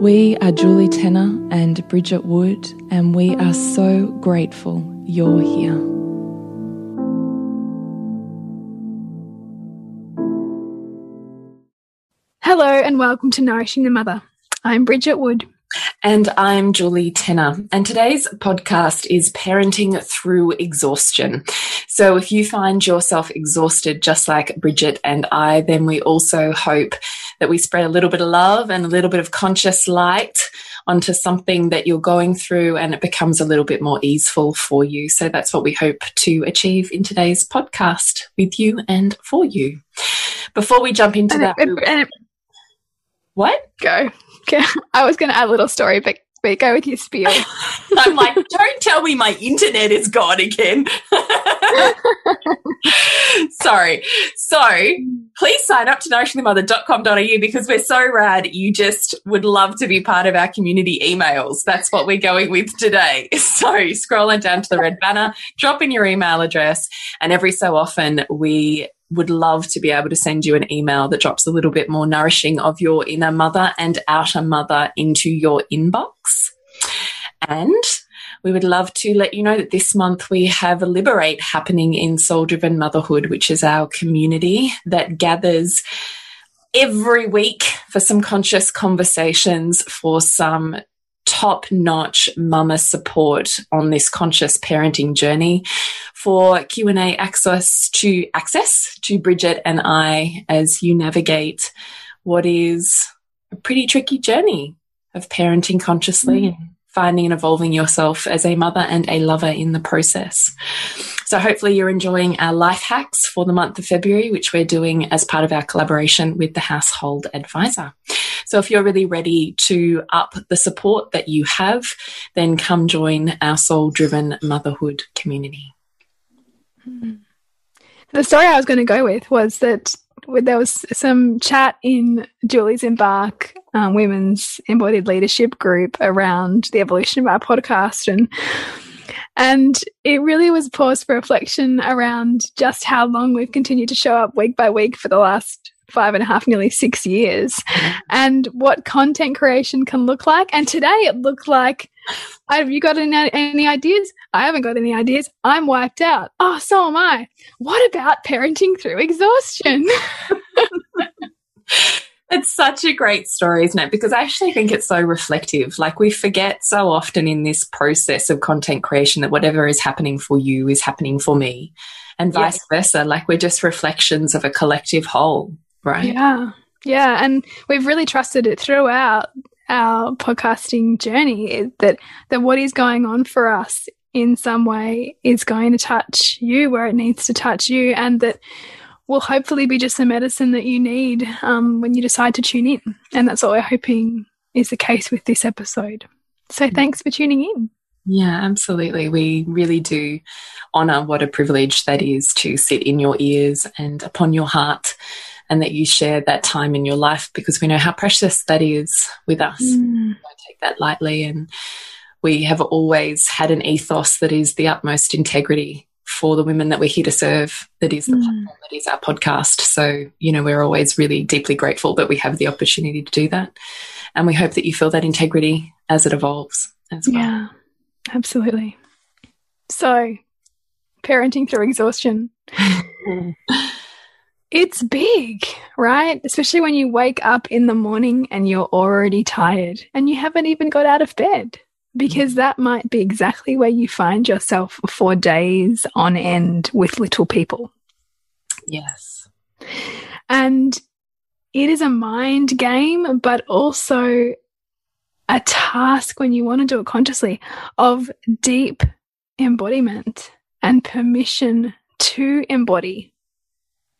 We are Julie Tenner and Bridget Wood, and we are so grateful you're here. Hello, and welcome to Nourishing the Mother. I'm Bridget Wood. And I'm Julie Tenner. And today's podcast is parenting through exhaustion. So if you find yourself exhausted, just like Bridget and I, then we also hope that we spread a little bit of love and a little bit of conscious light onto something that you're going through and it becomes a little bit more easeful for you. So that's what we hope to achieve in today's podcast with you and for you. Before we jump into and that. It, it, what? Go. I was going to add a little story, but, but go with your spiel. I'm like, don't tell me my internet is gone again. Sorry. So please sign up to nourishingthemother.com.au because we're so rad. You just would love to be part of our community emails. That's what we're going with today. So scrolling down to the red banner, drop in your email address, and every so often we would love to be able to send you an email that drops a little bit more nourishing of your inner mother and outer mother into your inbox. And we would love to let you know that this month we have a Liberate happening in Soul Driven Motherhood, which is our community that gathers every week for some conscious conversations, for some top notch mama support on this conscious parenting journey for Q&A access to access to Bridget and I as you navigate what is a pretty tricky journey of parenting consciously mm. and finding and evolving yourself as a mother and a lover in the process. So hopefully you're enjoying our life hacks for the month of February, which we're doing as part of our collaboration with the Household Advisor. So if you're really ready to up the support that you have, then come join our soul driven motherhood community. The story I was going to go with was that there was some chat in Julie's Embark um, Women's Embodied Leadership group around the evolution of our podcast, and and it really was a pause for reflection around just how long we've continued to show up week by week for the last five and a half, nearly six years, and what content creation can look like. And today it looked like, have you got any, any ideas? I haven't got any ideas. I'm wiped out. Oh, so am I. What about parenting through exhaustion? It's such a great story, isn't it? Because I actually think it's so reflective. Like we forget so often in this process of content creation that whatever is happening for you is happening for me and vice versa. Like we're just reflections of a collective whole right? Yeah. Yeah. And we've really trusted it throughout our podcasting journey is that, that what is going on for us in some way is going to touch you where it needs to touch you and that will hopefully be just the medicine that you need um, when you decide to tune in. And that's what we're hoping is the case with this episode. So thanks for tuning in. Yeah, absolutely. We really do honor what a privilege that is to sit in your ears and upon your heart and that you share that time in your life because we know how precious that is with us. Mm. don't take that lightly. And we have always had an ethos that is the utmost integrity for the women that we're here to serve, that is the mm. platform, that is our podcast. So, you know, we're always really deeply grateful that we have the opportunity to do that. And we hope that you feel that integrity as it evolves as well. Yeah, absolutely. So, parenting through exhaustion. it's big, right? Especially when you wake up in the morning and you're already tired and you haven't even got out of bed because mm. that might be exactly where you find yourself for days on end with little people. Yes. And it is a mind game, but also a task when you want to do it consciously of deep embodiment and permission to embody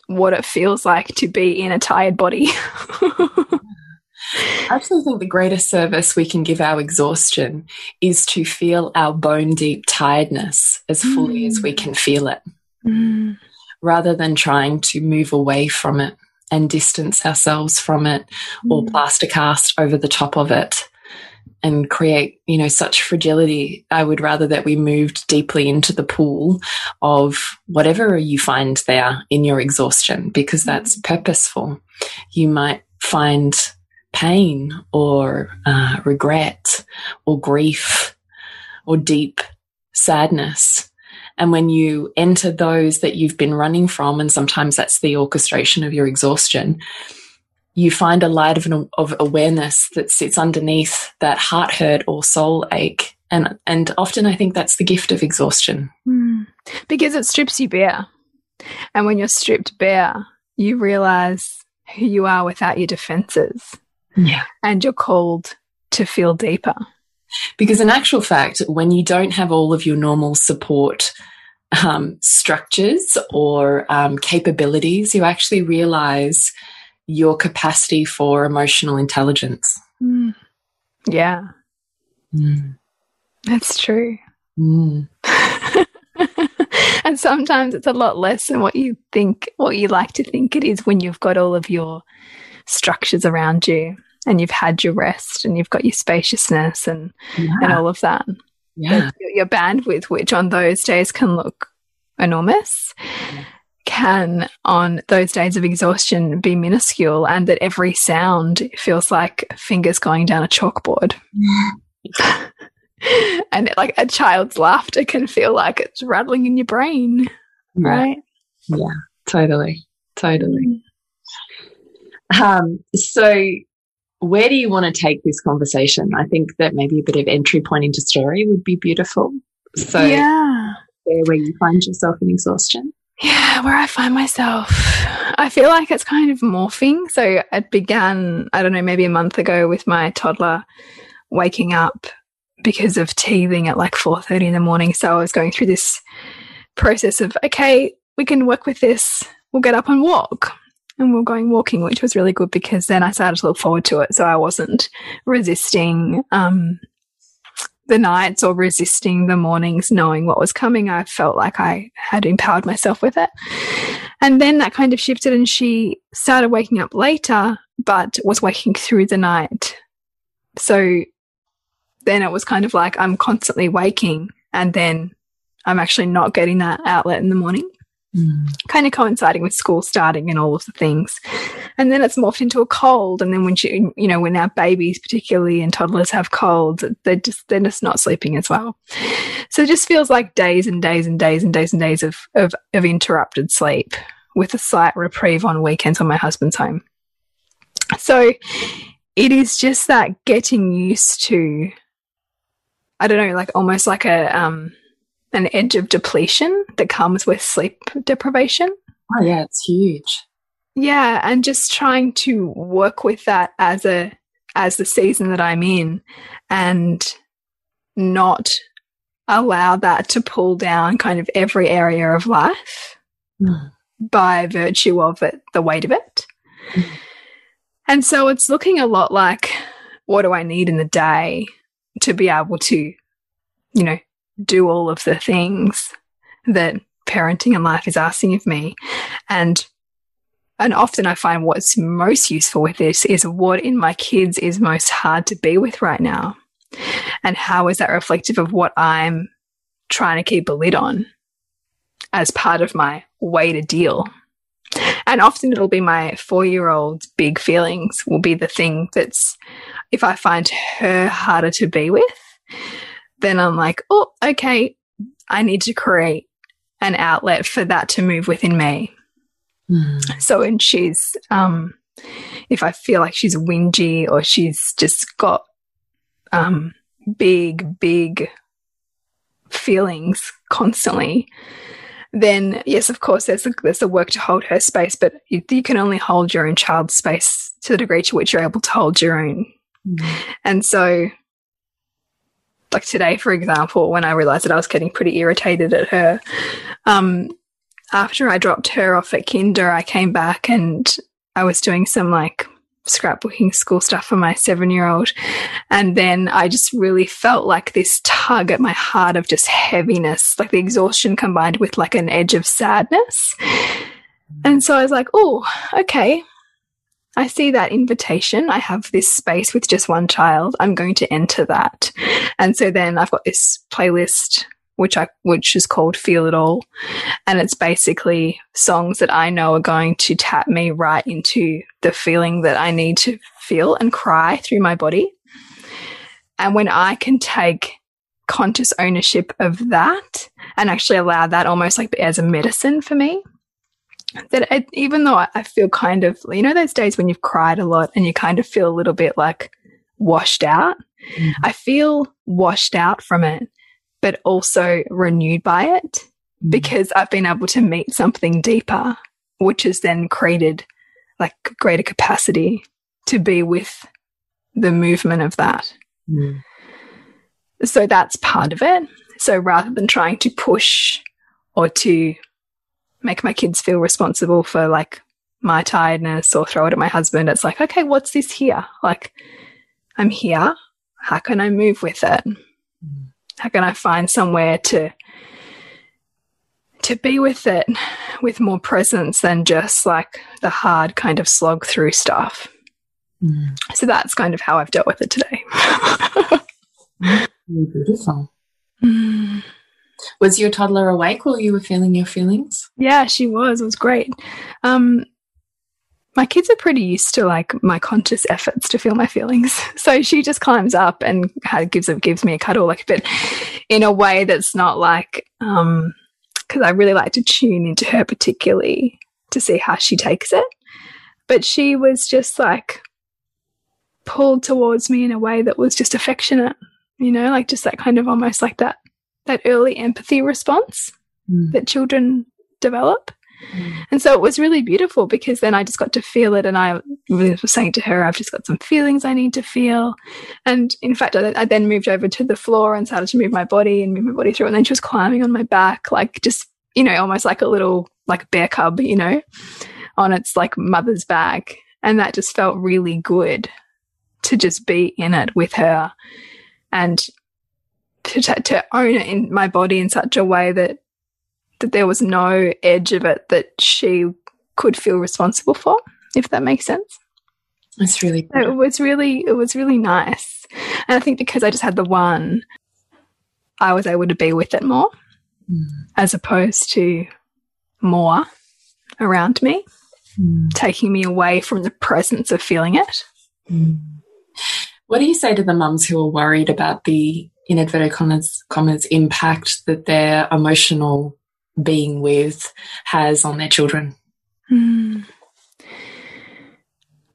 what it feels like to be in a tired body. I actually think the greatest service we can give our exhaustion is to feel our bone deep tiredness as fully mm. as we mm. can feel it, mm. rather than trying to move away from it and distance ourselves from it mm. or plaster cast over the top of it and create, you know, such fragility. I would rather that we moved deeply into the pool of whatever you find there in your exhaustion, because mm. that's purposeful. You might find pain or uh, regret or grief or deep sadness. And when you enter those that you've been running from, and sometimes that's the orchestration of your exhaustion, you find a light of, an, of awareness that sits underneath that heart hurt or soul ache. And, and often I think that's the gift of exhaustion. Mm. Because it strips you bare. And when you're stripped bare, you realize who you are without your defenses. Yeah. And you're called to feel deeper. Because in actual fact, when you don't have all of your normal support um, structures or um, capabilities, you actually realize your capacity for emotional intelligence. Mm. Yeah. Mm. That's true. Mm. and sometimes it's a lot less than what you think, what you like to think it is when you've got all of your structures around you and you've had your rest and you've got your spaciousness and yeah. and all of that. Yeah. Your, your bandwidth, which on those days can look enormous. Yeah can on those days of exhaustion be minuscule and that every sound feels like fingers going down a chalkboard. and like a child's laughter can feel like it's rattling in your brain. Yeah. Right? Yeah, totally. Totally. Um, so where do you want to take this conversation? I think that maybe a bit of entry point into story would be beautiful. So yeah. where you find yourself in exhaustion. Yeah, where I find myself. I feel like it's kind of morphing. So it began, I don't know, maybe a month ago with my toddler waking up because of teething at like 4.30 in the morning. So I was going through this process of, okay, we can work with this. We'll get up and walk. And we are going walking, which was really good because then I started to look forward to it. So I wasn't resisting um, the nights or resisting the mornings, knowing what was coming. I felt like I had empowered myself with it. And then that kind of shifted, and she started waking up later, but was waking through the night. So then it was kind of like I'm constantly waking, and then I'm actually not getting that outlet in the morning. Mm. Kind of coinciding with school starting and all of the things. And then it's morphed into a cold. And then when she, you know, when our babies, particularly and toddlers have colds, they're just, they're just not sleeping as well. So it just feels like days and days and days and days and days of, of, of interrupted sleep with a slight reprieve on weekends when my husband's home. So it is just that getting used to, I don't know, like almost like a, um, an edge of depletion that comes with sleep deprivation. Oh yeah, it's huge. Yeah, and just trying to work with that as a as the season that I'm in and not allow that to pull down kind of every area of life mm. by virtue of it, the weight of it. Mm. And so it's looking a lot like what do I need in the day to be able to, you know, do all of the things that parenting and life is asking of me. And and often I find what's most useful with this is what in my kids is most hard to be with right now. And how is that reflective of what I'm trying to keep a lid on as part of my way to deal? And often it'll be my four year old's big feelings will be the thing that's, if I find her harder to be with, then I'm like, oh, okay, I need to create an outlet for that to move within me. Mm. So, and she's, um, if I feel like she's whingy or she's just got, um, big, big feelings constantly, then yes, of course, there's a, there's a work to hold her space, but you, you, can only hold your own child's space to the degree to which you're able to hold your own. Mm. And so, like today, for example, when I realized that I was getting pretty irritated at her, um, after I dropped her off at kinder, I came back and I was doing some like scrapbooking school stuff for my seven year old. And then I just really felt like this tug at my heart of just heaviness, like the exhaustion combined with like an edge of sadness. And so I was like, oh, okay. I see that invitation. I have this space with just one child. I'm going to enter that. And so then I've got this playlist which I which is called Feel It All. And it's basically songs that I know are going to tap me right into the feeling that I need to feel and cry through my body. And when I can take conscious ownership of that and actually allow that almost like as a medicine for me, that it, even though I, I feel kind of, you know, those days when you've cried a lot and you kind of feel a little bit like washed out, mm -hmm. I feel washed out from it but also renewed by it mm. because I've been able to meet something deeper, which has then created like greater capacity to be with the movement of that. Mm. So that's part of it. So rather than trying to push or to make my kids feel responsible for like my tiredness or throw it at my husband, it's like, okay, what's this here? Like, I'm here. How can I move with it? Mm how can I find somewhere to to be with it with more presence than just like the hard kind of slog through stuff. Mm. So that's kind of how I've dealt with it today. Beautiful. Mm. Was your toddler awake while you were feeling your feelings? Yeah, she was. It was great. Um, my kids are pretty used to like my conscious efforts to feel my feelings. So she just climbs up and gives gives me a cuddle, like, but in a way that's not like, um, because I really like to tune into her particularly to see how she takes it. But she was just like pulled towards me in a way that was just affectionate, you know, like just that kind of almost like that that early empathy response mm. that children develop. Mm. And so it was really beautiful because then I just got to feel it. And I was saying to her, I've just got some feelings I need to feel. And in fact, I, I, then moved over to the floor and started to move my body and move my body through. And then she was climbing on my back, like just, you know, almost like a little, like bear cub, you know, on its like mother's back. And that just felt really good to just be in it with her and to, to own it in my body in such a way that that there was no edge of it that she could feel responsible for, if that makes sense. It's really it was really it was really nice. And I think because I just had the one, I was able to be with it more mm. as opposed to more around me, mm. taking me away from the presence of feeling it. Mm. What do you say to the mums who are worried about the in inverted commas, commas impact that their emotional being with has on their children? Mm.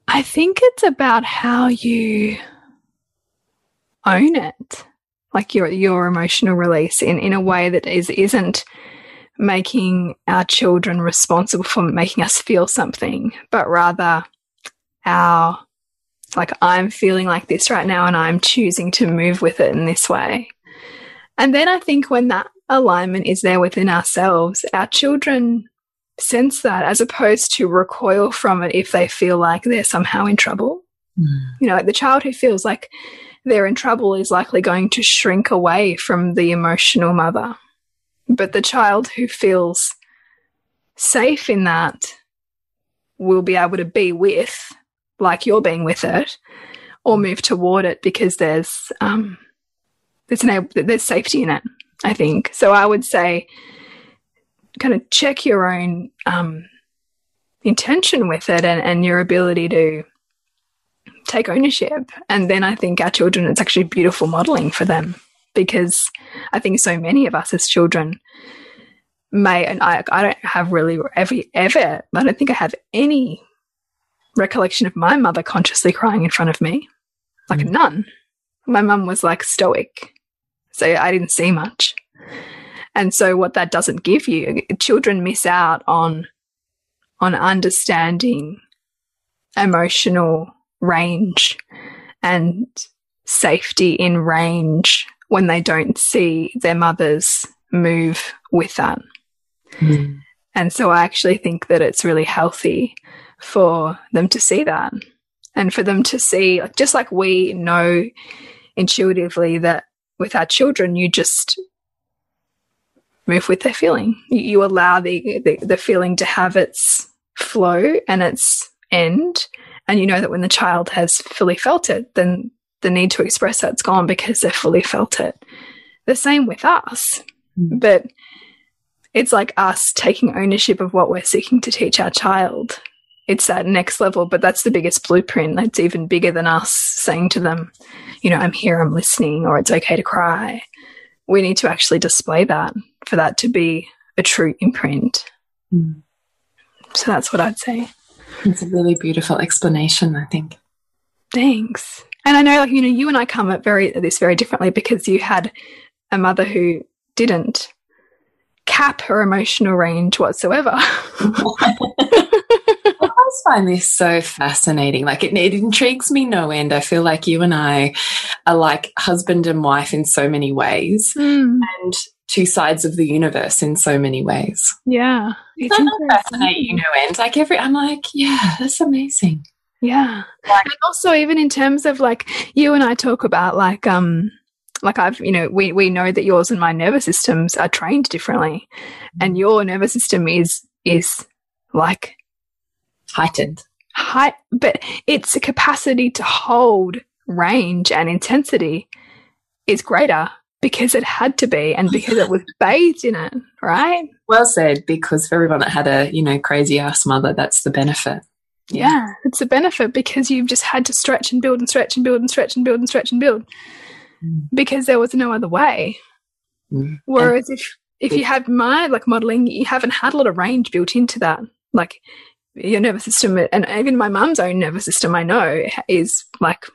I think it's about how you own it, like your your emotional release in in a way that is isn't making our children responsible for making us feel something, but rather our like I'm feeling like this right now and I'm choosing to move with it in this way. And then I think when that alignment is there within ourselves, our children sense that as opposed to recoil from it if they feel like they're somehow in trouble. Mm. You know, the child who feels like they're in trouble is likely going to shrink away from the emotional mother. But the child who feels safe in that will be able to be with, like you're being with it, or move toward it because there's um, there's an there's safety in it. I think so. I would say, kind of check your own um, intention with it and, and your ability to take ownership. And then I think our children, it's actually beautiful modeling for them because I think so many of us as children may, and I, I don't have really ever, ever, I don't think I have any recollection of my mother consciously crying in front of me, like mm. none. My mum was like stoic, so I didn't see much. And so what that doesn't give you, children miss out on on understanding emotional range and safety in range when they don't see their mothers move with that. Mm. And so I actually think that it's really healthy for them to see that and for them to see, just like we know intuitively that with our children, you just move with their feeling. You, you allow the, the, the feeling to have its flow and its end. And you know that when the child has fully felt it, then the need to express that's gone because they've fully felt it. The same with us. Mm. But it's like us taking ownership of what we're seeking to teach our child. It's that next level, but that's the biggest blueprint. That's even bigger than us saying to them, you know, I'm here, I'm listening, or it's okay to cry. We need to actually display that for that to be a true imprint. Mm. So that's what I'd say. It's a really beautiful explanation, I think. Thanks. And I know, like, you know, you and I come at very at this very differently because you had a mother who didn't cap her emotional range whatsoever. I find this so fascinating. Like it, it, intrigues me no end. I feel like you and I are like husband and wife in so many ways. Mm. And two sides of the universe in so many ways. Yeah. It's that fascinate you know end. Like every I'm like, yeah, that's amazing. Yeah. Like, and also even in terms of like you and I talk about like um like I've you know, we we know that yours and my nervous systems are trained differently. And your nervous system is is like heightened. Height but its a capacity to hold range and intensity is greater because it had to be and because it was bathed in it, right? Well said, because for everyone that had a, you know, crazy ass mother, that's the benefit. Yeah. yeah, it's a benefit because you've just had to stretch and build and stretch and build and stretch and build and stretch and build mm. because there was no other way. Mm. Whereas and if if you have my like modeling, you haven't had a lot of range built into that. Like your nervous system and even my mum's own nervous system, I know is like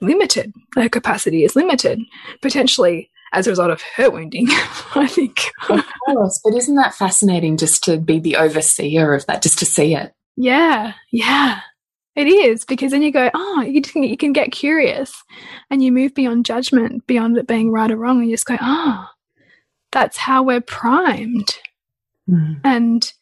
limited. Her capacity is limited, potentially as a result of her wounding, I think. Of course, but isn't that fascinating just to be the overseer of that, just to see it? Yeah, yeah. It is because then you go, oh, you can, you can get curious and you move beyond judgment, beyond it being right or wrong, and you just go, oh, that's how we're primed. Mm. And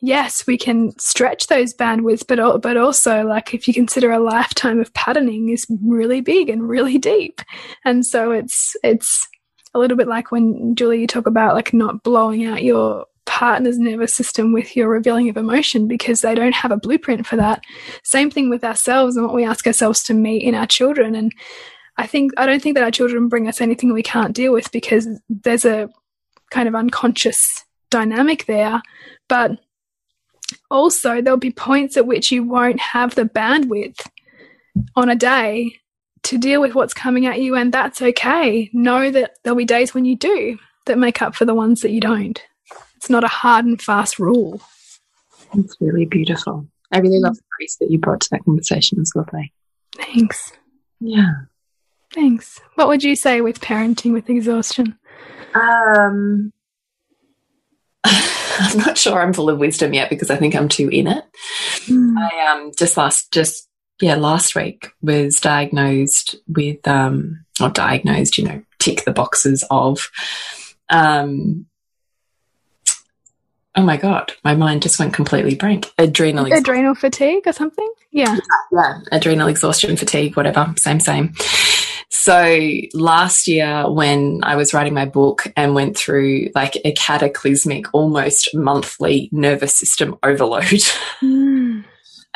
yes, we can stretch those bandwidths, but but also like if you consider a lifetime of patterning is really big and really deep, and so it's it's a little bit like when Julie you talk about like not blowing out your partner's nervous system with your revealing of emotion because they don't have a blueprint for that. Same thing with ourselves and what we ask ourselves to meet in our children. And I think I don't think that our children bring us anything we can't deal with because there's a kind of unconscious dynamic there. But also there'll be points at which you won't have the bandwidth on a day to deal with what's coming at you and that's okay. Know that there'll be days when you do that make up for the ones that you don't. It's not a hard and fast rule. It's really beautiful. I really love the grace that you brought to that conversation it's lovely thanks. Yeah. Thanks. What would you say with parenting with exhaustion? Um I'm not sure I'm full of wisdom yet because I think I'm too in it. Mm. I um just last just yeah last week was diagnosed with um or diagnosed you know tick the boxes of um oh my god my mind just went completely blank adrenal adrenal fatigue or something yeah yeah adrenal exhaustion fatigue whatever same same so last year, when I was writing my book and went through like a cataclysmic, almost monthly nervous system overload, mm.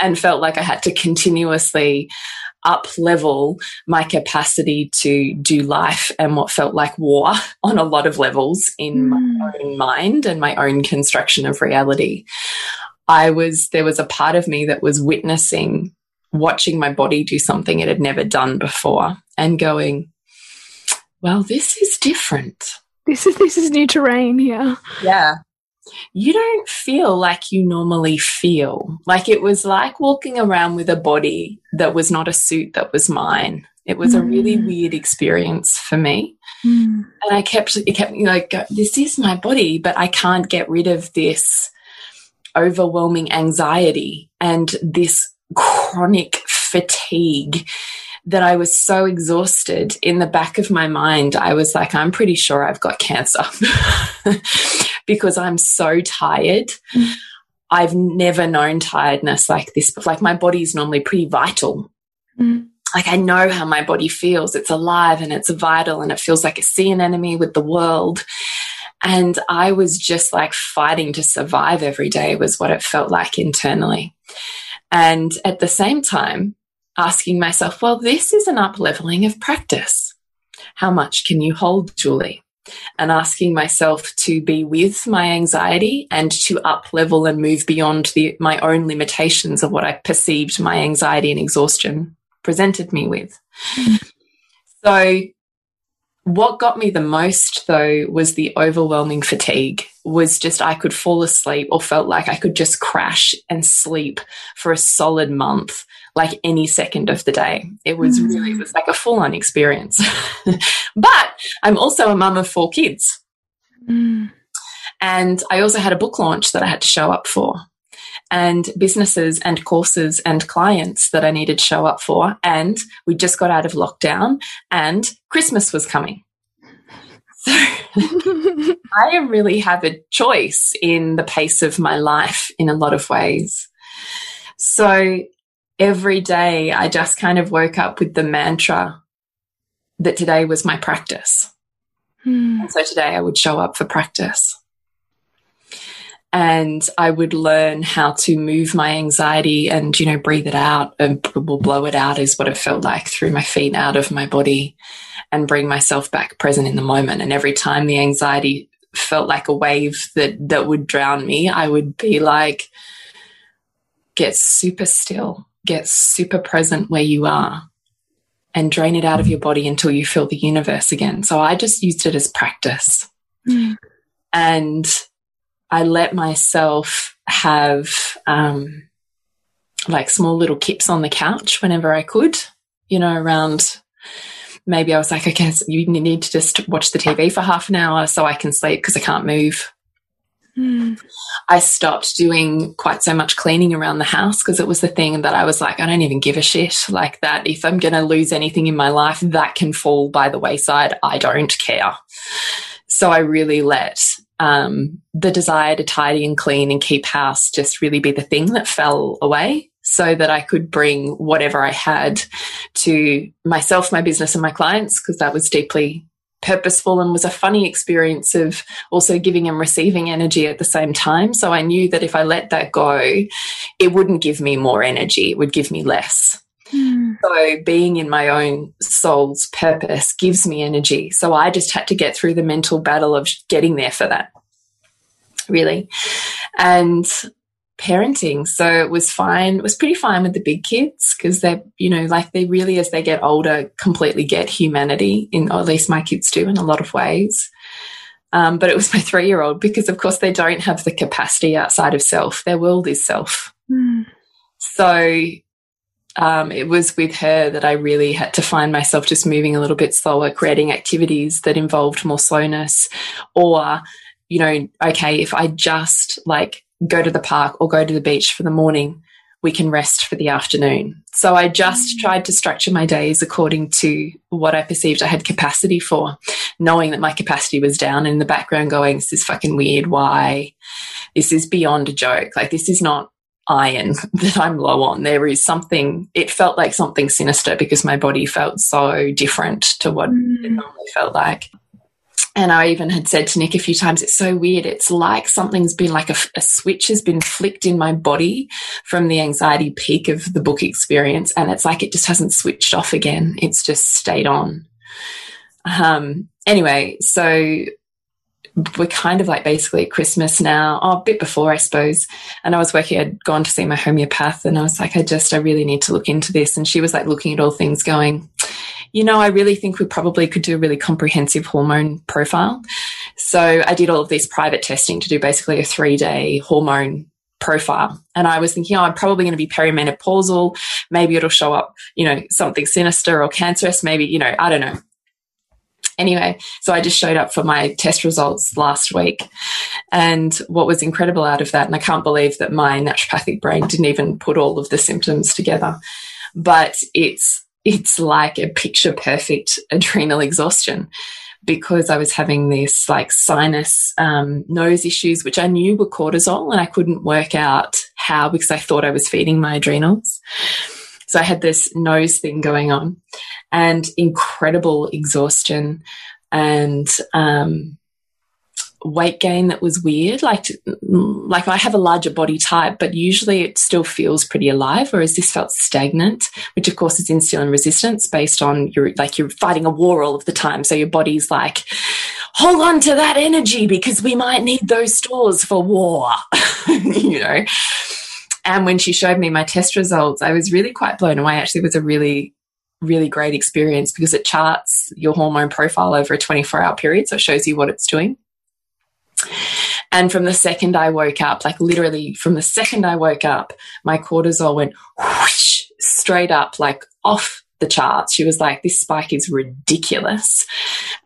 and felt like I had to continuously up level my capacity to do life and what felt like war on a lot of levels in mm. my own mind and my own construction of reality. I was, there was a part of me that was witnessing, watching my body do something it had never done before and going, well, this is different. This is, this is new terrain here. Yeah you don't feel like you normally feel. Like it was like walking around with a body that was not a suit that was mine. It was mm. a really mm. weird experience for me. Mm. And I kept, it kept me like, this is my body, but I can't get rid of this overwhelming anxiety and this chronic fatigue that I was so exhausted in the back of my mind. I was like, I'm pretty sure I've got cancer because I'm so tired. Mm. I've never known tiredness like this. Like my body's normally pretty vital. Mm. Like I know how my body feels. It's alive and it's vital and it feels like a sea anemone with the world. And I was just like fighting to survive every day was what it felt like internally. And at the same time, asking myself, well, this is an up leveling of practice. How much can you hold, Julie? And asking myself to be with my anxiety and to up level and move beyond the, my own limitations of what I perceived my anxiety and exhaustion presented me with. Mm. So what got me the most though was the overwhelming fatigue was just I could fall asleep or felt like I could just crash and sleep for a solid month like any second of the day. It was mm. really, it was like a full on experience. but I'm also a mum of four kids. Mm. And I also had a book launch that I had to show up for and businesses and courses and clients that I needed to show up for. And we just got out of lockdown and Christmas was coming. So I really have a choice in the pace of my life in a lot of ways. So every day I just kind of woke up with the mantra that today was my practice. Hmm. And so today I would show up for practice. And I would learn how to move my anxiety and, you know, breathe it out and blow it out is what it felt like through my feet out of my body and bring myself back present in the moment. And every time the anxiety felt like a wave that, that would drown me, I would be like, get super still get super present where you are and drain it out of your body until you feel the universe again. So I just used it as practice. Mm. And I let myself have um, like small little kips on the couch whenever I could, you know, around maybe I was like, okay, so you need to just watch the TV for half an hour so I can sleep because I can't move. Mm. I stopped doing quite so much cleaning around the house because it was the thing that I was like, I don't even give a shit like that. If I'm going to lose anything in my life, that can fall by the wayside. I don't care. So I really let um, the desire to tidy and clean and keep house just really be the thing that fell away so that I could bring whatever I had to myself, my business, and my clients because that was deeply purposeful and was a funny experience of also giving and receiving energy at the same time. So I knew that if I let that go, it wouldn't give me more energy, it would give me less. Mm. So being in my own soul's purpose gives me energy. So I just had to get through the mental battle of getting there for that, really. And parenting. So it was fine. It was pretty fine with the big kids because they're, you know, like they really, as they get older, completely get humanity in, or at least my kids do in a lot of ways. Um, but it was my three year old because, of course, they don't have the capacity outside of self. Their world is self. Mm. So um, it was with her that I really had to find myself just moving a little bit slower, creating activities that involved more slowness or, you know, okay, if I just like go to the park or go to the beach for the morning, we can rest for the afternoon. So I just mm. tried to structure my days according to what I perceived I had capacity for, knowing that my capacity was down in the background going, this is fucking weird. Why? This is beyond a joke. Like this is not iron that I'm low on. There is something, it felt like something sinister because my body felt so different to what mm. it normally felt like. and I even had said to Nick a few times, it's so weird. It's like something's been like a, a, switch has been flicked in my body from the anxiety peak of the book experience. And it's like it just hasn't switched off again. It's just stayed on. Um, anyway, so we're kind of like basically Christmas now, oh, a bit before, I suppose. And I was working, I'd gone to see my homeopath and I was like, I just, I really need to look into this. And she was like looking at all things going, you know, I really think we probably could do a really comprehensive hormone profile. So I did all of this private testing to do basically a three day hormone profile. And I was thinking, oh, I'm probably going to be perimenopausal. Maybe it'll show up, you know, something sinister or cancerous. Maybe, you know, I don't know. Anyway, so I just showed up for my test results last week. And what was incredible out of that, and I can't believe that my naturopathic brain didn't even put all of the symptoms together, but it's, it's like a picture perfect adrenal exhaustion because I was having this like sinus um, nose issues, which I knew were cortisol, and I couldn't work out how because I thought I was feeding my adrenals. So I had this nose thing going on and incredible exhaustion and um, weight gain that was weird. Like, like I have a larger body type, but usually it still feels pretty alive, whereas this felt stagnant, which of course is insulin resistance based on your, like you're fighting a war all of the time. So your body's like, hold on to that energy because we might need those stores for war, you know? And when she showed me my test results, I was really quite blown away. Actually, it was a really, really great experience because it charts your hormone profile over a 24 hour period. So it shows you what it's doing. And from the second I woke up, like literally from the second I woke up, my cortisol went whoosh, straight up, like off the charts. She was like, this spike is ridiculous.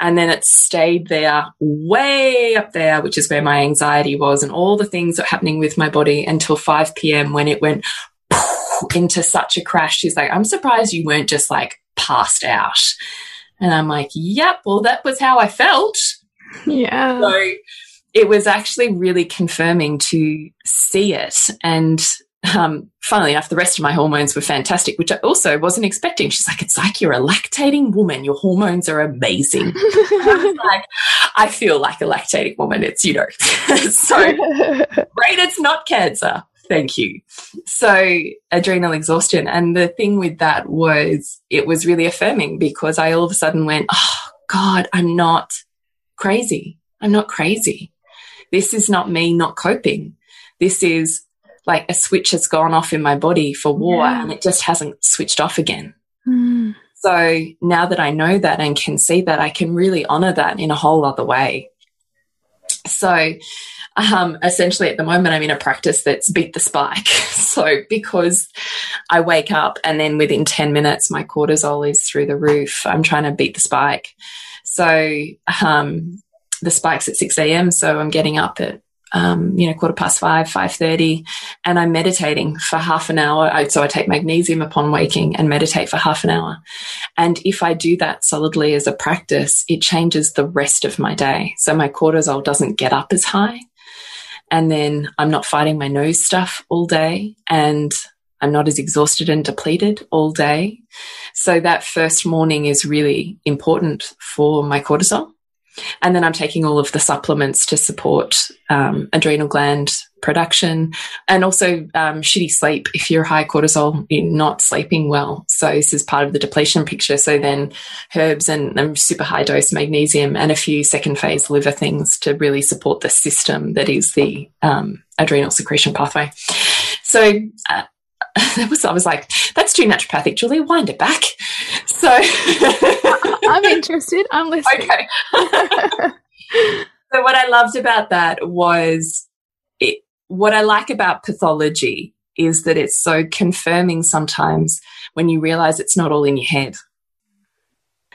And then it stayed there way up there, which is where my anxiety was and all the things that were happening with my body until 5 p.m. when it went into such a crash. She's like, I'm surprised you weren't just like passed out. And I'm like, yep, well, that was how I felt. Yeah. So it was actually really confirming to see it and um, funnily enough, the rest of my hormones were fantastic, which I also wasn't expecting. She's like, it's like you're a lactating woman. Your hormones are amazing. I like, I feel like a lactating woman. It's, you know, so great. It's not cancer. Thank you. So adrenal exhaustion. And the thing with that was it was really affirming because I all of a sudden went, Oh God, I'm not crazy. I'm not crazy. This is not me not coping. This is like a switch has gone off in my body for war yeah. and it just hasn't switched off again. Mm. So now that I know that and can see that, I can really honor that in a whole other way. So, um, essentially at the moment, I'm in a practice that's beat the spike. so because I wake up and then within 10 minutes, my cortisol is through the roof, I'm trying to beat the spike. So, um, the spike's at 6 a.m. So I'm getting up at um, you know, quarter past five, five thirty, and I'm meditating for half an hour. So I take magnesium upon waking and meditate for half an hour. And if I do that solidly as a practice, it changes the rest of my day. So my cortisol doesn't get up as high, and then I'm not fighting my nose stuff all day, and I'm not as exhausted and depleted all day. So that first morning is really important for my cortisol. And then I'm taking all of the supplements to support um, adrenal gland production and also um, shitty sleep. If you're high cortisol, you're not sleeping well. So this is part of the depletion picture. So then herbs and, and super high dose magnesium and a few second phase liver things to really support the system that is the um, adrenal secretion pathway. So uh, that was I was like, that's too naturopathic, Julie. Wind it back. So I'm interested. I'm listening. Okay. so what I loved about that was it, what I like about pathology is that it's so confirming sometimes when you realize it's not all in your head.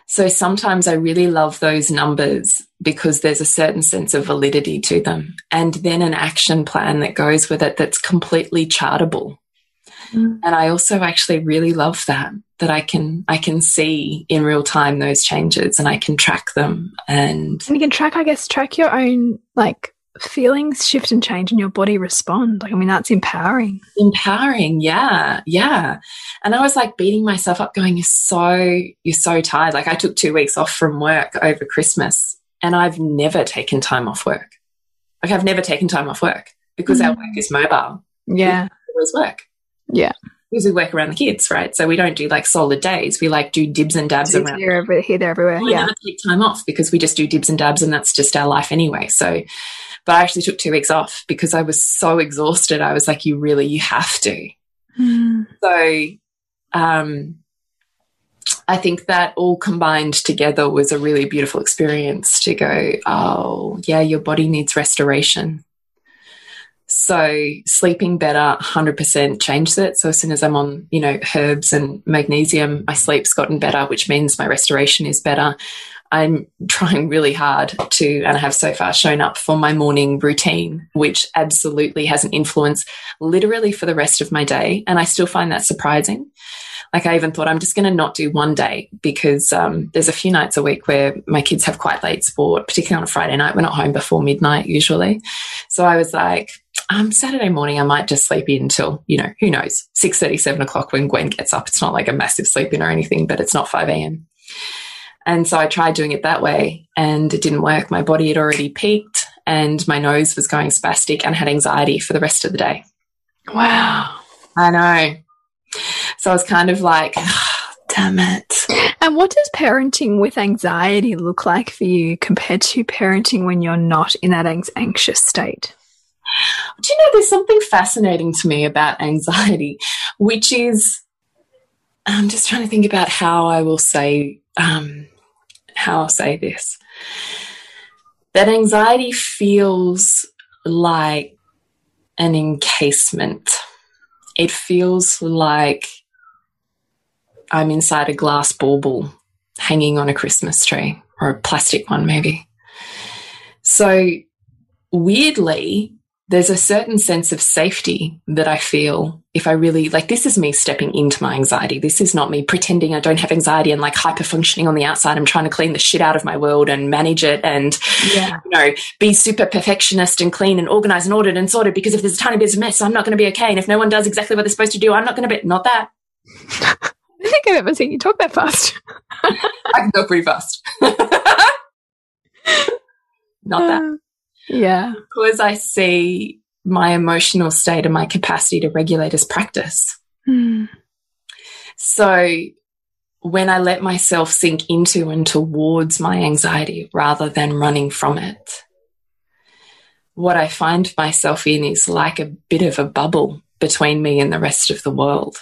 So sometimes I really love those numbers because there's a certain sense of validity to them. And then an action plan that goes with it that's completely chartable. Mm. And I also actually really love that that I can I can see in real time those changes and I can track them and, and you can track I guess track your own like feelings shift and change and your body respond like I mean that's empowering empowering yeah yeah and I was like beating myself up going you're so you're so tired like I took 2 weeks off from work over Christmas And I've never taken time off work. Like I've never taken time off work because mm -hmm. our work is mobile. Yeah. We always work. Yeah. Because we work around the kids, right? So we don't do like solid days. We like do dibs and dabs it's around. Here, over, here, there, everywhere. We yeah. never take time off because we just do dibs and dabs and that's just our life anyway. So, but I actually took two weeks off because I was so exhausted. I was like, you really, you have to. Mm. So, um, I think that all combined together was a really beautiful experience to go, oh, yeah, your body needs restoration. So sleeping better 100% changed it. So as soon as I'm on, you know, herbs and magnesium, my sleep's gotten better, which means my restoration is better. I'm trying really hard to, and I have so far shown up for my morning routine, which absolutely has an influence literally for the rest of my day. And I still find that surprising. Like I even thought I'm just going to not do one day because um, there's a few nights a week where my kids have quite late sport, particularly on a Friday night. We're not home before midnight usually. So I was like, um, Saturday morning, I might just sleep in until, you know, who knows, 6 7 o'clock when Gwen gets up. It's not like a massive sleep in or anything, but it's not 5 a.m. And so I tried doing it that way and it didn't work. My body had already peaked and my nose was going spastic and had anxiety for the rest of the day. Wow. I know. So I was kind of like, oh, damn it. And what does parenting with anxiety look like for you compared to parenting when you're not in that anxious state? Do you know, there's something fascinating to me about anxiety, which is, I'm just trying to think about how I will say, um, how I'll say this. That anxiety feels like an encasement. It feels like I'm inside a glass bauble hanging on a Christmas tree or a plastic one, maybe. So, weirdly, there's a certain sense of safety that I feel if I really like this is me stepping into my anxiety. This is not me pretending I don't have anxiety and like hyper functioning on the outside. I'm trying to clean the shit out of my world and manage it and yeah. you know be super perfectionist and clean and organized and ordered and sorted because if there's a tiny bit of mess, I'm not going to be okay. And if no one does exactly what they're supposed to do, I'm not going to be not that. I think I've ever seen you talk that fast. I can go pretty fast. not that. Uh, Yeah. Because I see my emotional state and my capacity to regulate as practice. Mm. So when I let myself sink into and towards my anxiety rather than running from it, what I find myself in is like a bit of a bubble between me and the rest of the world.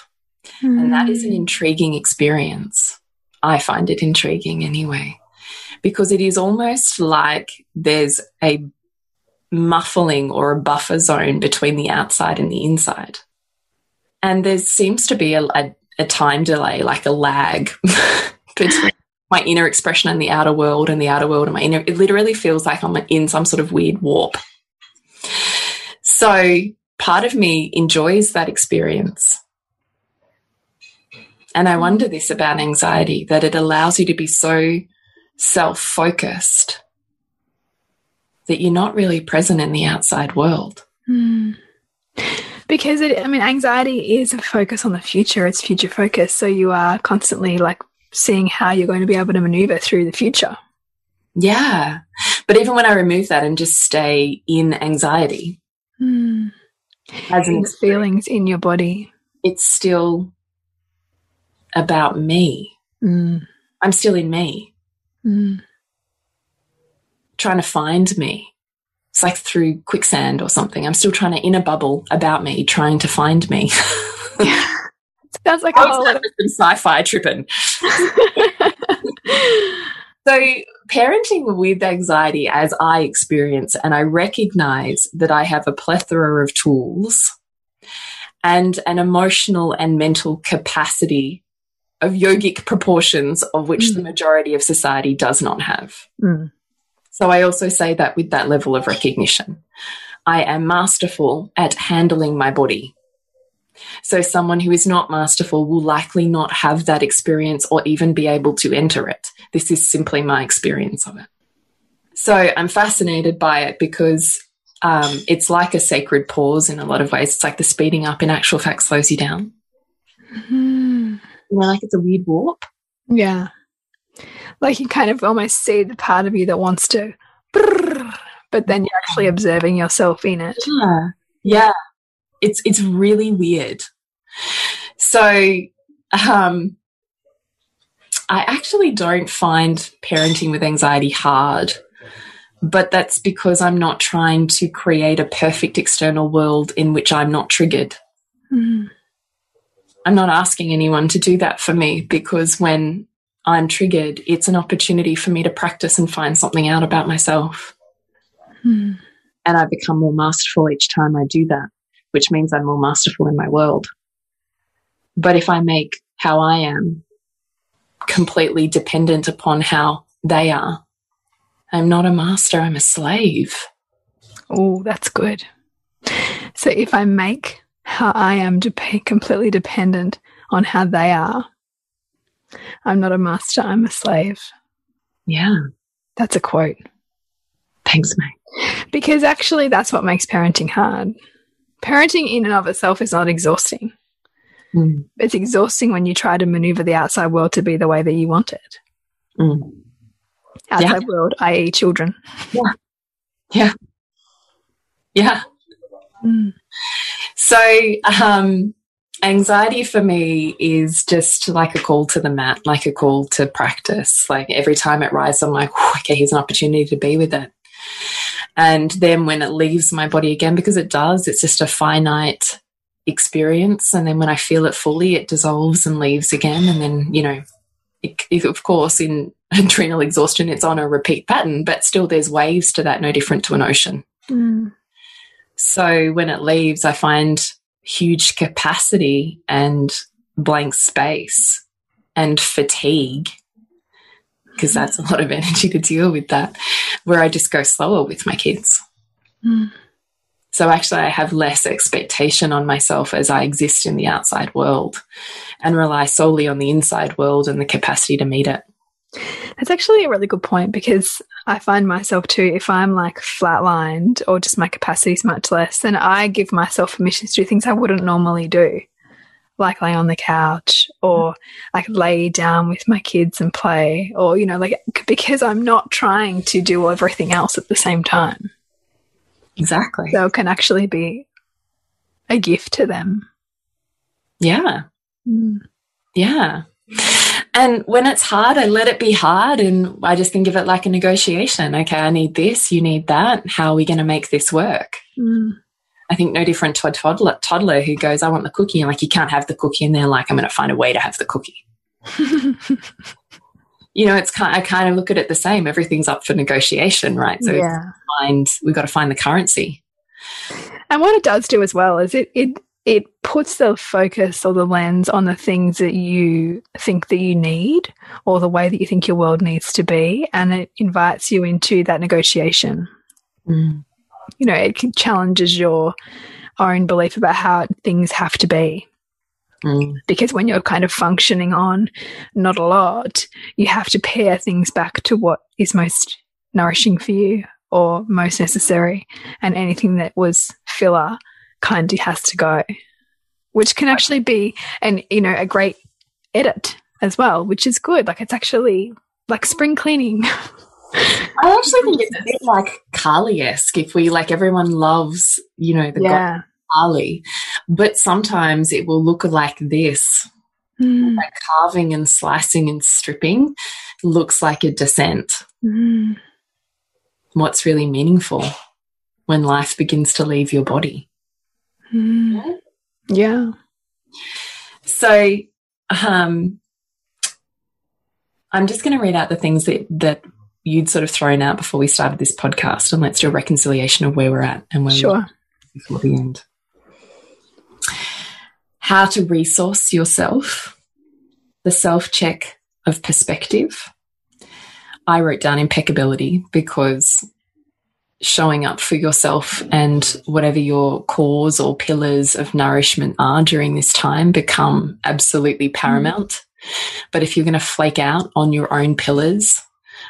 Mm. And that is an hmm. intriguing experience. I find it intriguing anyway, because it is almost like there's a muffling or a buffer zone between the outside and the inside. And there seems to be a, a, a time delay, like a lag between my inner expression and the outer world and the outer world and my inner. It literally feels like I'm in some sort of weird warp. So part of me enjoys that experience. And I wonder this about anxiety that it allows you to be so self focused that you're not really present in the outside world. Mm. Because it, I mean, anxiety is a focus on the future, it's future focus. So you are constantly like seeing how you're going to be able to maneuver through the future. Yeah. But even when I remove that and just stay in anxiety, mm. as these feelings in your body, it's still about me. Mm. I'm still in me. Mm trying to find me. It's like through quicksand or something. I'm still trying to, in a bubble about me, trying to find me. yeah. Sounds like lot of sci-fi tripping. so parenting with anxiety as I experience, and I recognize that I have a plethora of tools and an emotional and mental capacity of yogic proportions of which mm. the majority of society does not have. Mm. So I also say that with that level of recognition. I am masterful at handling my body. So someone who is not masterful will likely not have that experience or even be able to enter it. This is simply my experience of it. So I'm fascinated by it because um, it's like a sacred pause in a lot of ways. It's like the speeding up in actual fact slows you down. Mm -hmm. You know, like it's a weird warp. Yeah. Like you kind of almost see the part of you that wants to, but then you're actually observing yourself in it. Yeah. Yeah. It's, it's really weird. So, um, I actually don't find parenting with anxiety hard, but that's because I'm not trying to create a perfect external world in which I'm not triggered. Mm. I'm not asking anyone to do that for me because when I'm triggered, it's an opportunity for me to practice and find something out about myself. Mm. And I become more masterful each time I do that, which means I'm more masterful in my world. But if I make how I am completely dependent upon how they are, I'm not a master, I'm a slave. Oh, that's good. So if I make how I am completely dependent on how they are, I'm not a master, I'm a slave. Yeah. That's a quote. Thanks, mate. Because actually, that's what makes parenting hard. Parenting in and of itself is not exhausting. Mm. It's exhausting when you try to maneuver the outside world to be the way that you want it. Mm. Outside yeah. world, i.e., children. Yeah. Yeah. Yeah. Mm. So, um, anxiety for me is just like a call to the mat, like a call to practice. Like every time it rises, I'm like, okay, here's an opportunity to be with it. And then when it leaves my body again, because it does, it's just a finite experience. And then when I feel it fully, it dissolves and leaves again. And then, you know, it, it, of course, in adrenal exhaustion, it's on a repeat pattern, but still there's waves to that, no different to an ocean. Mm. So when it leaves, I find huge capacity and blank space and fatigue because that's a lot of energy to deal with that where I just go slower with my kids. Mm. So actually I have less expectation on myself as I exist in the outside world and rely solely on the inside world and the capacity to meet it. That's actually a really good point because I find myself too, if I'm like flatlined or just my capacity is much less, then I give myself permission to do things I wouldn't normally do, like lay on the couch or like lay down with my kids and play, or, you know, like because I'm not trying to do everything else at the same time. Exactly. So it can actually be a gift to them. Yeah. Mm. Yeah. And when it's hard, I let it be hard and I just think of it like a negotiation. Okay, I need this, you need that. How are we going to make this work? Mm. I think no different to a toddler, toddler who goes, I want the cookie. And like, you can't have the cookie. And they're like, I'm going to find a way to have the cookie. you know, it's kind, I kind of look at it the same. Everything's up for negotiation, right? So yeah. find, we've got to find the currency. And what it does do as well is it, it it puts the focus or the lens on the things that you think that you need or the way that you think your world needs to be and it invites you into that negotiation mm. you know it challenges your own belief about how things have to be mm. because when you're kind of functioning on not a lot you have to pare things back to what is most nourishing for you or most necessary and anything that was filler kind of has to go, which can actually be, and you know, a great edit as well, which is good. Like it's actually like spring cleaning. I actually think it's a bit like Kali-esque if we like everyone loves, you know, the yeah. Kali, but sometimes it will look like this. Mm. Like carving and slicing and stripping looks like a descent. Mm. What's really meaningful when life begins to leave your body? Mm. Yeah. So, um, I'm just going to read out the things that, that you'd sort of thrown out before we started this podcast, and let's do a reconciliation of where we're at and where sure. we're before the end. How to resource yourself, the self check of perspective. I wrote down impeccability because showing up for yourself and whatever your cause or pillars of nourishment are during this time become absolutely paramount. Mm. But if you're going to flake out on your own pillars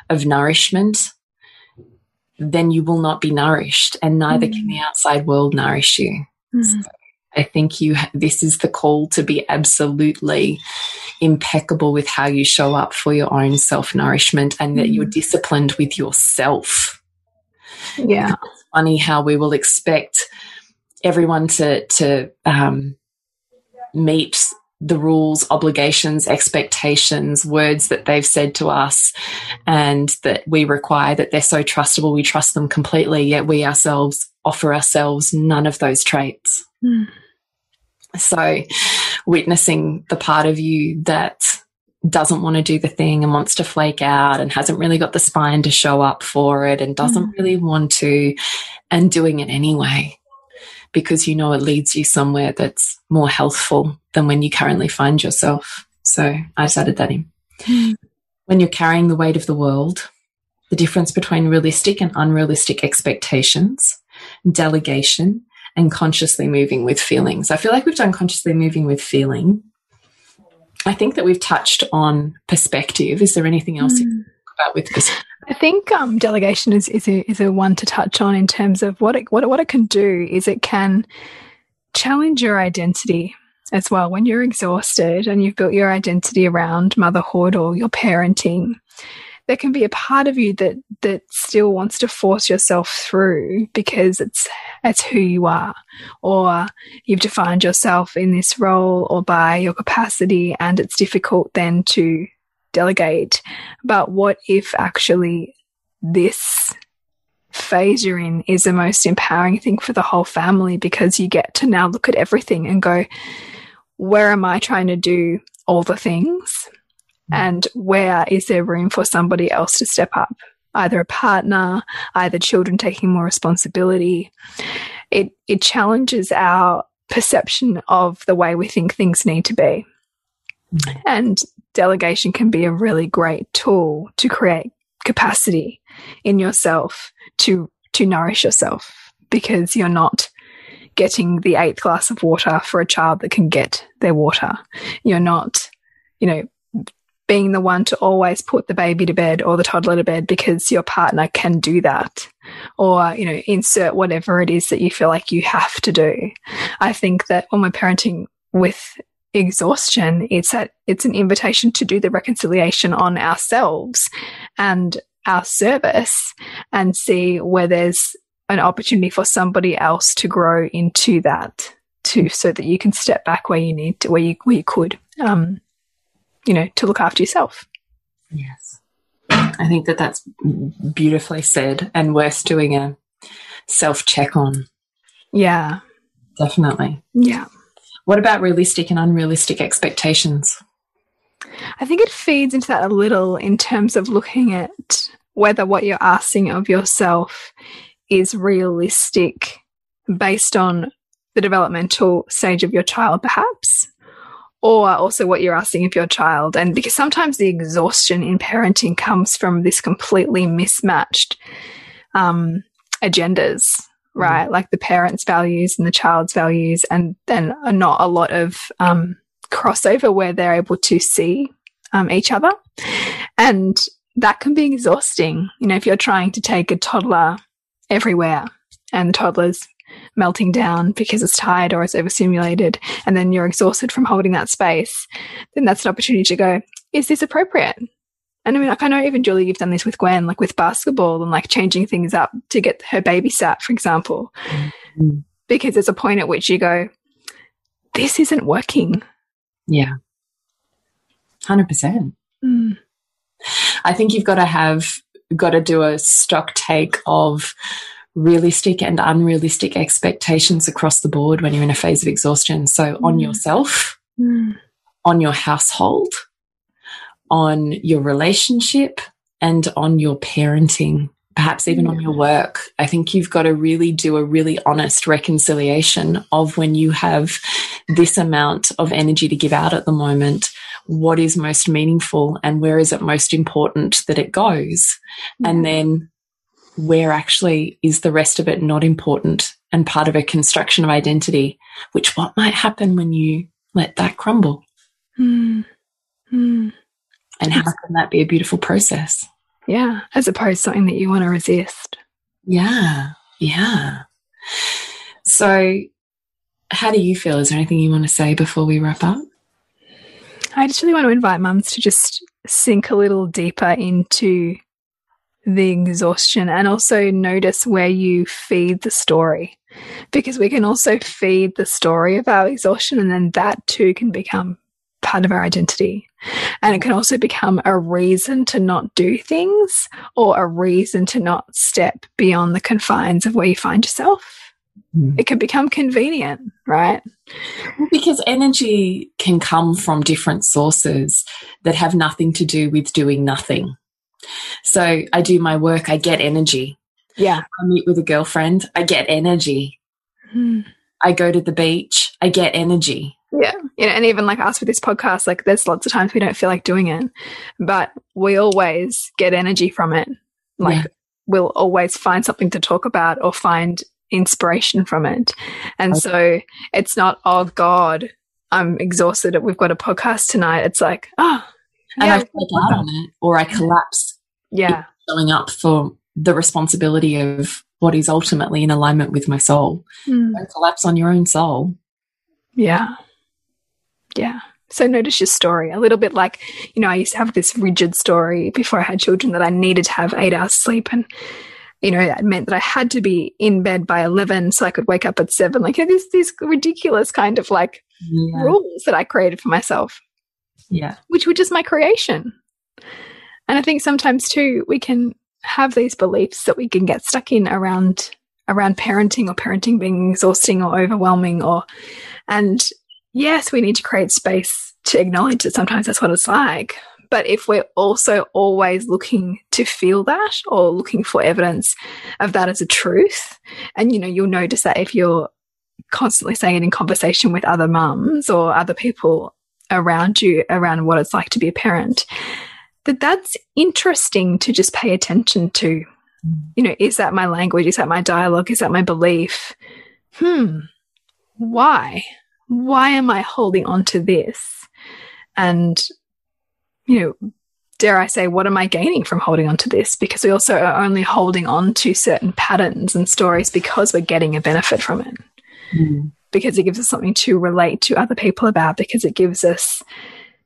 of nourishment, then you will not be nourished and neither mm. can the outside world nourish you. Mm. So I think you, this is the call to be absolutely impeccable with how you show up for your own self nourishment and that you're mm. disciplined with yourself. Yeah. It's funny how we will expect everyone to, to, um, meet the rules, obligations, expectations, words that they've said to us, and that we require that they're so trustable, we trust them completely, yet we ourselves offer ourselves none of those traits. Mm. So, witnessing the part of you that doesn't want to do the thing and wants to flake out and hasn't really got the spine to show up for it and doesn't mm. really want to, and doing it anyway because you know it leads you somewhere that's more healthful than when you currently find yourself. So I just added that in. Mm. When you're carrying the weight of the world, the difference between realistic and unrealistic expectations, delegation, and consciously moving with feelings. I feel like we've done consciously moving with feeling. I think that we've touched on perspective. Is there anything else mm. about with perspective? I think um, delegation is, is a, is a one to touch on in terms of what it, what, what it can do is it can challenge your identity as well. When you're exhausted and you've built your identity around motherhood or your parenting, there can be a part of you that that still wants to force yourself through because it's it's who you are or you've defined yourself in this role or by your capacity and it's difficult then to delegate. But what if actually this phase you're in is the most empowering thing for the whole family because you get to now look at everything and go, where am I trying to do all the things? And where is there room for somebody else to step up? Either a partner, either children taking more responsibility. It, it challenges our perception of the way we think things need to be. And delegation can be a really great tool to create capacity in yourself to to nourish yourself because you're not getting the eighth glass of water for a child that can get their water. You're not, you know, being the one to always put the baby to bed or the toddler to bed because your partner can do that. Or, you know, insert whatever it is that you feel like you have to do. I think that when we're parenting with exhaustion. It's that it's an invitation to do the reconciliation on ourselves and our service and see where there's an opportunity for somebody else to grow into that too, so that you can step back where you need to, where you, where you could, um, you know, to look after yourself. Yes. I think that that's beautifully said and worth doing a self check on. Yeah. Definitely. Yeah. What about realistic and unrealistic expectations? I think it feeds into that a little in terms of looking at whether what you're asking of yourself is realistic based on the developmental stage of your child, perhaps, or also what you're asking of your child. And because sometimes the exhaustion in parenting comes from this completely mismatched um, agendas right? Mm-hmm. Like the parents' values and the child's values, and then not a lot of um, crossover where they're able to see um, each other. And that can be exhausting. You know, if you're trying to take a toddler everywhere and the toddler's melting down because it's tired or it's overstimulated, and then you're exhausted from holding that space, then that's an opportunity to go, is this appropriate? And I mean, like, I know even Julie, you've done this with Gwen, like with basketball and like changing things up to get her babysat, for example, mm -hmm. because there's a point at which you go, this isn't working. Yeah. 100%. Mm. I think you've got to have, got to do a stock take of realistic and unrealistic expectations across the board when you're in a phase of exhaustion. So mm. on yourself, mm. on your household, on your relationship and on your parenting, perhaps even yeah. on your work. I think you've got to really do a really honest reconciliation of when you have this amount of energy to give out at the moment, what is most meaningful and where is it most important that it goes? Yeah. And then where actually is the rest of it not important and part of a construction of identity, which what might happen when you let that crumble? Hmm. Hmm. And how can that be a beautiful process? Yeah, as opposed to something that you want to resist. Yeah, yeah. So, how do you feel? Is there anything you want to say before we wrap up? I just really want to invite mums to just sink a little deeper into the exhaustion and also notice where you feed the story because we can also feed the story of our exhaustion and then that too can become part of our identity and it can also become a reason to not do things or a reason to not step beyond the confines of where you find yourself hmm. it can become convenient, right? Because energy can come from different sources that have nothing to do with doing nothing. So I do my work, I get energy. Yeah. I meet with a girlfriend, I get energy. Hmm. I go to the beach, I get energy. Yeah. You know, and even like us with this podcast, like there's lots of times we don't feel like doing it, but we always get energy from it. Like yeah. we'll always find something to talk about or find inspiration from it. And okay. so it's not, oh God, I'm exhausted. We've got a podcast tonight. It's like, oh, and yeah, I freak out on it or I collapse. Yeah. Showing up for the responsibility of what is ultimately in alignment with my soul. Mm. Don't collapse on your own soul. Yeah. Yeah. So notice your story a little bit like, you know, I used to have this rigid story before I had children that I needed to have eight hours sleep. And you know, that meant that I had to be in bed by 11 so I could wake up at seven. Like, you know, these, these ridiculous kind of like yeah. rules that I created for myself. Yeah. Which were just my creation. And I think sometimes too, we can have these beliefs that we can get stuck in around around parenting or parenting being exhausting or overwhelming or and yes we need to create space to acknowledge that sometimes that's what it's like but if we're also always looking to feel that or looking for evidence of that as a truth, and you know, you'll notice that if you're constantly saying it in conversation with other mums or other people around you around what it's like to be a parent, that that's interesting to just pay attention to. You know, is that my language? Is that my dialogue? Is that my belief? Hmm, why? Why am I holding on to this? And you know, dare I say, what am I gaining from holding on to this? Because we also are only holding on to certain patterns and stories because we're getting a benefit from it. Mm. Because it gives us something to relate to other people about, because it gives us,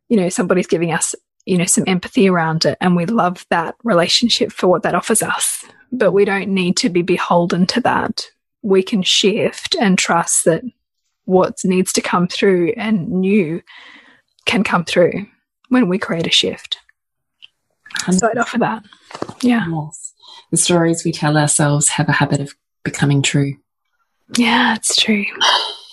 you know, somebody's giving us, you know, some empathy around it. And we love that relationship for what that offers us. But we don't need to be beholden to that. We can shift and trust that what needs to come through and new can come through when we create a shift. So I'd offer that. Yeah. Yes. The stories we tell ourselves have a habit of becoming true. Yeah, it's true.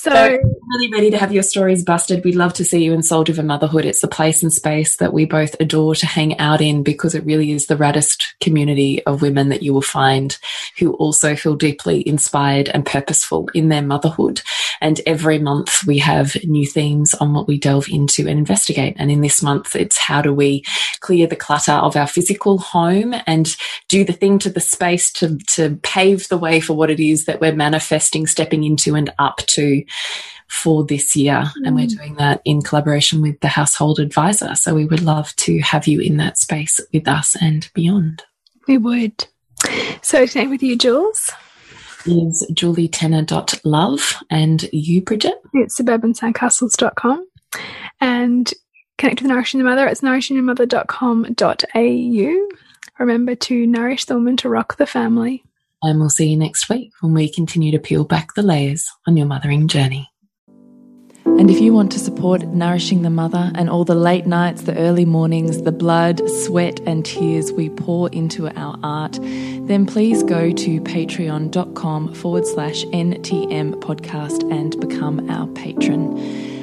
So, so, really ready to have your stories busted. We'd love to see you in Soul Driven Motherhood. It's the place and space that we both adore to hang out in because it really is the raddest community of women that you will find who also feel deeply inspired and purposeful in their motherhood. And every month we have new themes on what we delve into and investigate. And in this month, it's how do we clear the clutter of our physical home and do the thing to the space to, to pave the way for what it is that we're manifesting, stepping into and up to for this year. Mm. And we're mm. doing that in collaboration with the household advisor. So we would love to have you in that space with us and beyond. We would. So connect with you, Jules. Is julietenner.love and you, Bridget? It's suburbansandcastles.com. And connect with Nourishing the Mother. It's nourishingthemother.com.au. Remember to nourish the woman to rock the family. And we'll see you next week when we continue to peel back the layers on your mothering journey. And if you want to support Nourishing the Mother and all the late nights, the early mornings, the blood, sweat, and tears we pour into our art, then please go to patreon.com forward slash NTM podcast and become our patron.